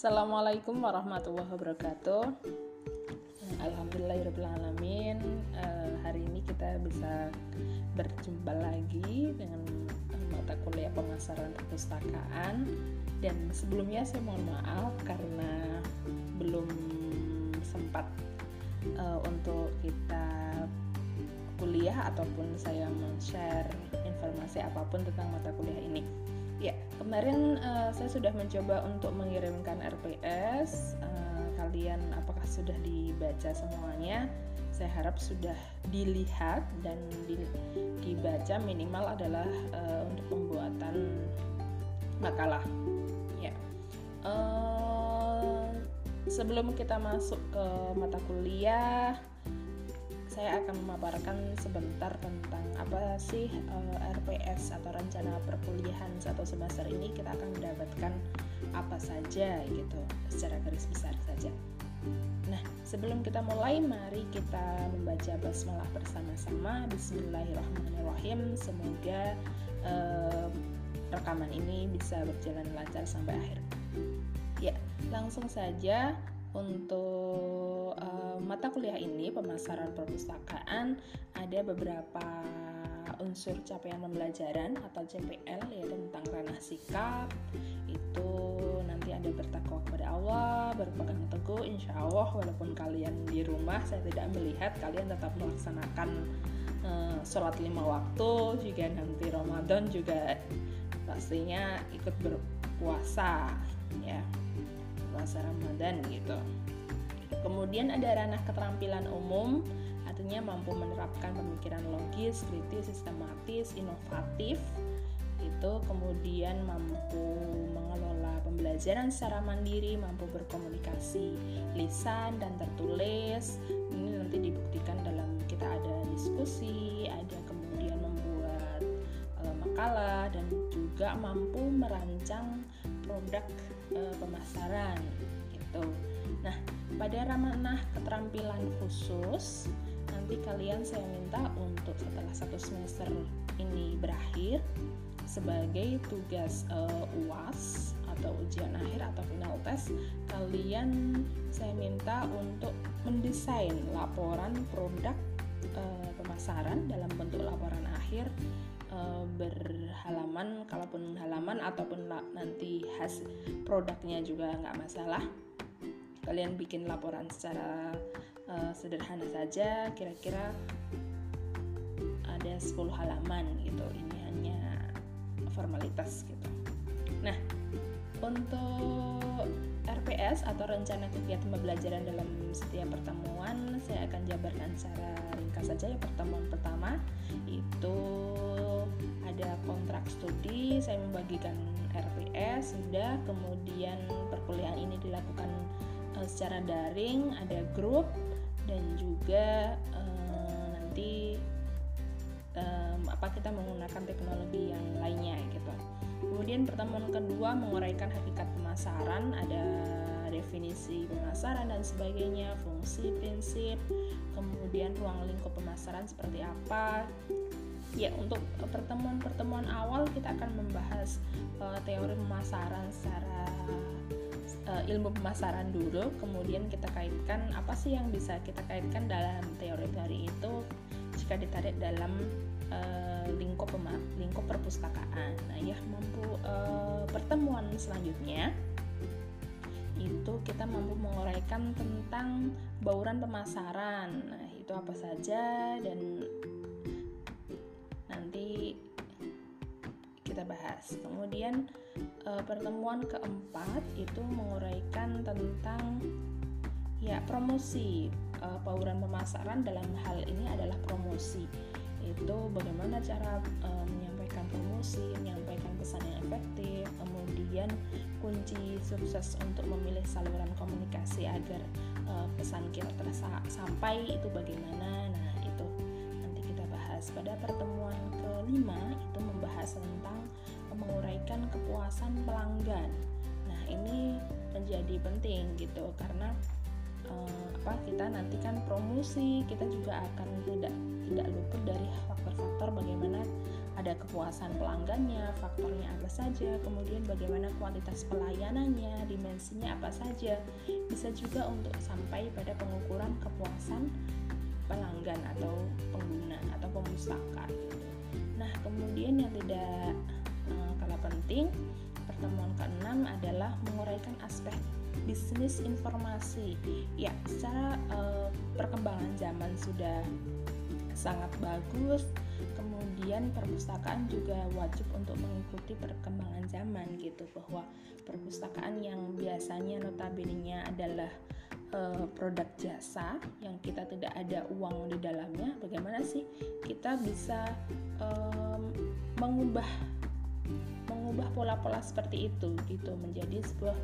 Assalamualaikum warahmatullahi wabarakatuh. Alhamdulillahirobbilalamin. Uh, hari ini kita bisa berjumpa lagi dengan mata kuliah pemasaran perpustakaan. Dan sebelumnya saya mohon maaf karena belum sempat uh, untuk kita kuliah ataupun saya men-share informasi apa pun tentang mata kuliah ini. Ya, kemarin uh, saya sudah mencoba untuk mengirimkan. Uh, kalian apakah sudah dibaca semuanya? Saya harap sudah dilihat dan di, dibaca minimal adalah uh, untuk pembuatan makalah. Ya. Uh, sebelum kita masuk ke mata kuliah, saya akan memaparkan sebentar tentang apa sih uh, eh, RPS atau rencana perkuliahan satu semester ini kita akan mendapatkan apa saja gitu secara garis besar saja. Nah, sebelum kita mulai, mari kita membaca basmalah bersama-sama. Bismillahirrahmanirrahim. Semoga uh, rekaman ini bisa berjalan lancar sampai akhir. Ya, langsung saja untuk mata kuliah ini pemasaran perpustakaan ada beberapa unsur capaian pembelajaran atau CPL ya tentang ranah sikap itu nanti ada bertakwa kepada Allah berpegang teguh insya Allah walaupun kalian di rumah saya tidak melihat kalian tetap melaksanakan uh, sholat lima waktu juga nanti Ramadan juga pastinya ikut berpuasa ya puasa Ramadan gitu. Kemudian ada ranah keterampilan umum, artinya mampu menerapkan pemikiran logis, kritis, sistematis, inovatif. Itu kemudian mampu mengelola pembelajaran secara mandiri, mampu berkomunikasi lisan dan tertulis. Ini nanti dibuktikan dalam kita ada diskusi, ada kemudian membuat e, makalah dan juga mampu merancang produk e, pemasaran gitu. Nah, pada ranah keterampilan khusus nanti kalian saya minta untuk setelah satu semester ini berakhir sebagai tugas uh, UAS atau ujian akhir atau final test kalian saya minta untuk mendesain laporan produk uh, pemasaran dalam bentuk laporan akhir uh, berhalaman kalaupun halaman ataupun nanti hasil produknya juga nggak masalah kalian bikin laporan secara uh, sederhana saja kira-kira ada 10 halaman gitu ini hanya formalitas gitu. Nah untuk RPS atau rencana kegiatan pembelajaran dalam setiap pertemuan saya akan jabarkan secara ringkas saja. Ya pertemuan pertama itu ada kontrak studi saya membagikan RPS sudah. Kemudian perkuliahan ini dilakukan uh, secara daring ada grup dan juga uh, nanti um, apa kita menggunakan teknologi yang lainnya gitu. Kemudian pertemuan kedua menguraikan hakikat pemasaran ada definisi pemasaran dan sebagainya fungsi prinsip kemudian ruang lingkup pemasaran seperti apa. Ya untuk pertemuan-pertemuan awal kita akan membahas uh, teori pemasaran secara uh, ilmu pemasaran dulu kemudian kita kaitkan apa sih yang bisa kita kaitkan dalam teori-teori itu jika ditarik dalam uh, lingkup lingkup perpustakaan nah ya mampu uh, pertemuan selanjutnya itu kita mampu menguraikan tentang bauran pemasaran nah itu apa saja dan nanti kita bahas. Kemudian e, pertemuan keempat itu menguraikan tentang ya promosi e, bauran pemasaran dalam hal ini adalah promosi. Itu bagaimana cara e, menyampaikan promosi, menyampaikan pesan yang efektif, kemudian kunci sukses untuk memilih saluran komunikasi agar e, pesan kita tersampai itu bagaimana. Nah, itu nanti kita bahas pada pertemuan kelima itu membahas tentang menguraikan kepuasan pelanggan. Nah, ini menjadi penting gitu karena eh, apa kita nanti kan promosi, kita juga akan tidak tidak luput dari faktor-faktor bagaimana ada kepuasan pelanggannya, faktornya apa saja, kemudian bagaimana kualitas pelayanannya, dimensinya apa saja. Bisa juga untuk sampai pada pengukuran kepuasan pelanggan atau pengguna atau pemustaka. Nah, kemudian yang tidak penting, pertemuan keenam adalah menguraikan aspek bisnis informasi. Ya, secara uh, perkembangan zaman sudah sangat bagus kemudian perpustakaan juga wajib untuk mengikuti perkembangan zaman gitu bahwa perpustakaan yang biasanya notabene adalah uh, produk jasa yang kita tidak ada uang di dalamnya bagaimana sih kita bisa um, mengubah mengubah pola-pola seperti itu gitu. Menjadi sebuah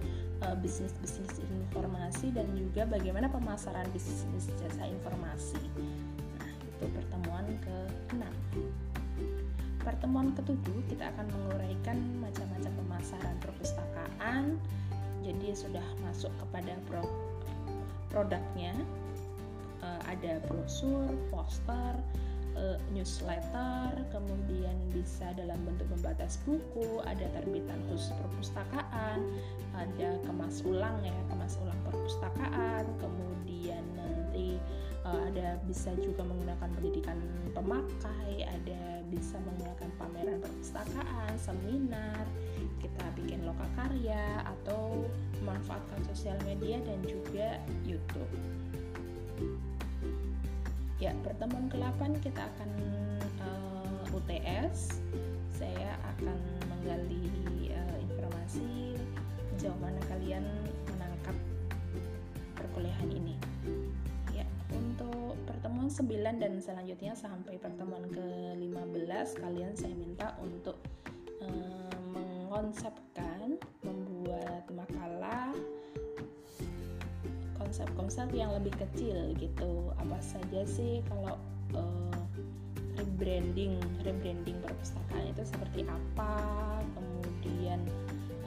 uh, bisnis bisnis informasi dan juga bagaimana pemasaran bisnis jasa informasi. Nah itu pertemuan ke-6 pertemuan ketujuh kita akan menguraikan macam-macam pemasaran perpustakaan. Jadi sudah masuk kepada pro produknya. Uh, ada brosur, poster, uh, newsletter, kemudian bisa dalam bentuk pembatas buku, ada terbitan khusus perpustakaan, ada kemas ulang ya, kemas ulang perpustakaan, kemudian nanti uh, ada bisa juga menggunakan pendidikan pemakai, ada bisa menggunakan pameran perpustakaan, seminar, kita bikin lokal karya atau memanfaatkan sosial media dan juga YouTube. Ya, pertemuan ke-8 kita akan uh, eh, UTS. Saya akan menggali uh, informasi sejauh mana kalian menangkap perkuliahan ini. Ya, untuk pertemuan 9 dan selanjutnya sampai pertemuan ke-15 kalian saya minta untuk uh, mengkonsepkan, membuat makalah konsep-konsep yang lebih kecil gitu. Apa saja sih kalau uh, rebranding rebranding perpustakaan itu seperti apa? Kemudian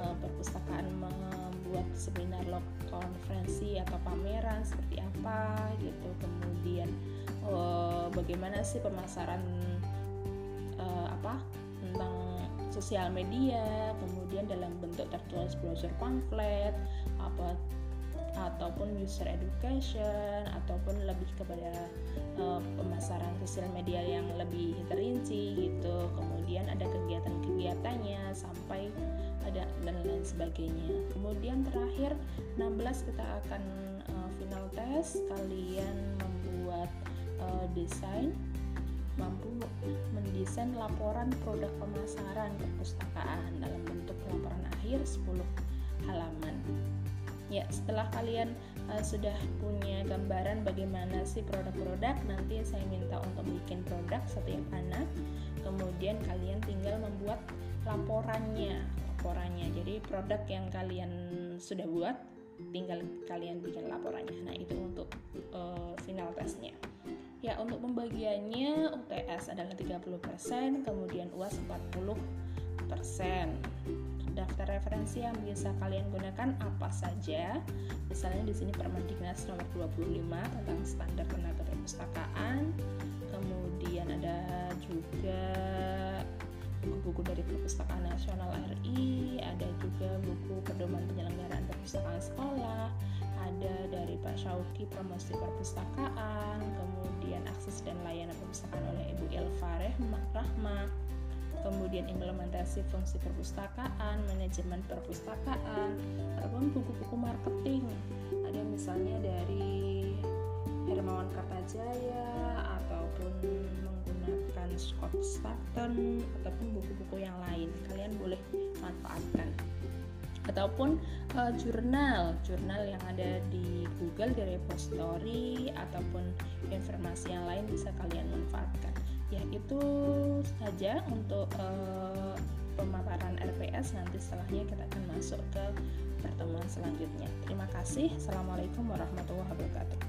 uh, perpustakaan membuat seminar konferensi atau pameran seperti apa gitu. Kemudian uh, bagaimana sih pemasaran uh, apa tentang sosial media? Kemudian dalam bentuk tertulis brosur pamflet apa ataupun user education ataupun lebih kepada uh, pemasaran sosial media yang lebih terinci gitu. Kemudian ada kegiatan-kegiatannya sampai ada dan lain sebagainya. Kemudian terakhir 16 kita akan uh, final test. Kalian membuat uh, desain. Mampu mendesain laporan produk pemasaran perpustakaan dalam bentuk laporan akhir 10 halaman ya setelah kalian uh, sudah punya gambaran bagaimana sih produk-produk nanti saya minta untuk bikin produk setiap anak. Kemudian kalian tinggal membuat laporannya laporannya. Jadi produk yang kalian sudah buat tinggal kalian bikin laporannya. Nah itu untuk uh, final testnya. Ya untuk pembagiannya UTS adalah 30% kemudian UAS 40% daftar referensi yang bisa kalian gunakan apa saja. Misalnya di sini Permendiknas nomor 25 tentang standar tenaga perpustakaan. Kemudian ada juga buku-buku dari Perpustakaan Nasional RI, ada juga buku pedoman penyelenggaraan perpustakaan sekolah, ada dari Pak Syauki promosi perpustakaan, kemudian akses dan layanan perpustakaan oleh Ibu Ilva Rahma, kemudian implementasi fungsi perpustakaan, manajemen perpustakaan, ataupun buku-buku marketing. Ada misalnya dari Hermawan Kartajaya ataupun menggunakan Scott Staton ataupun buku-buku yang lain. Kalian boleh manfaatkan ataupun uh, jurnal jurnal yang ada di Google di repository ataupun informasi yang lain bisa kalian manfaatkan ya itu saja untuk uh, pemaparan RPS nanti setelahnya kita akan masuk ke pertemuan selanjutnya. Terima kasih. Assalamualaikum warahmatullahi wabarakatuh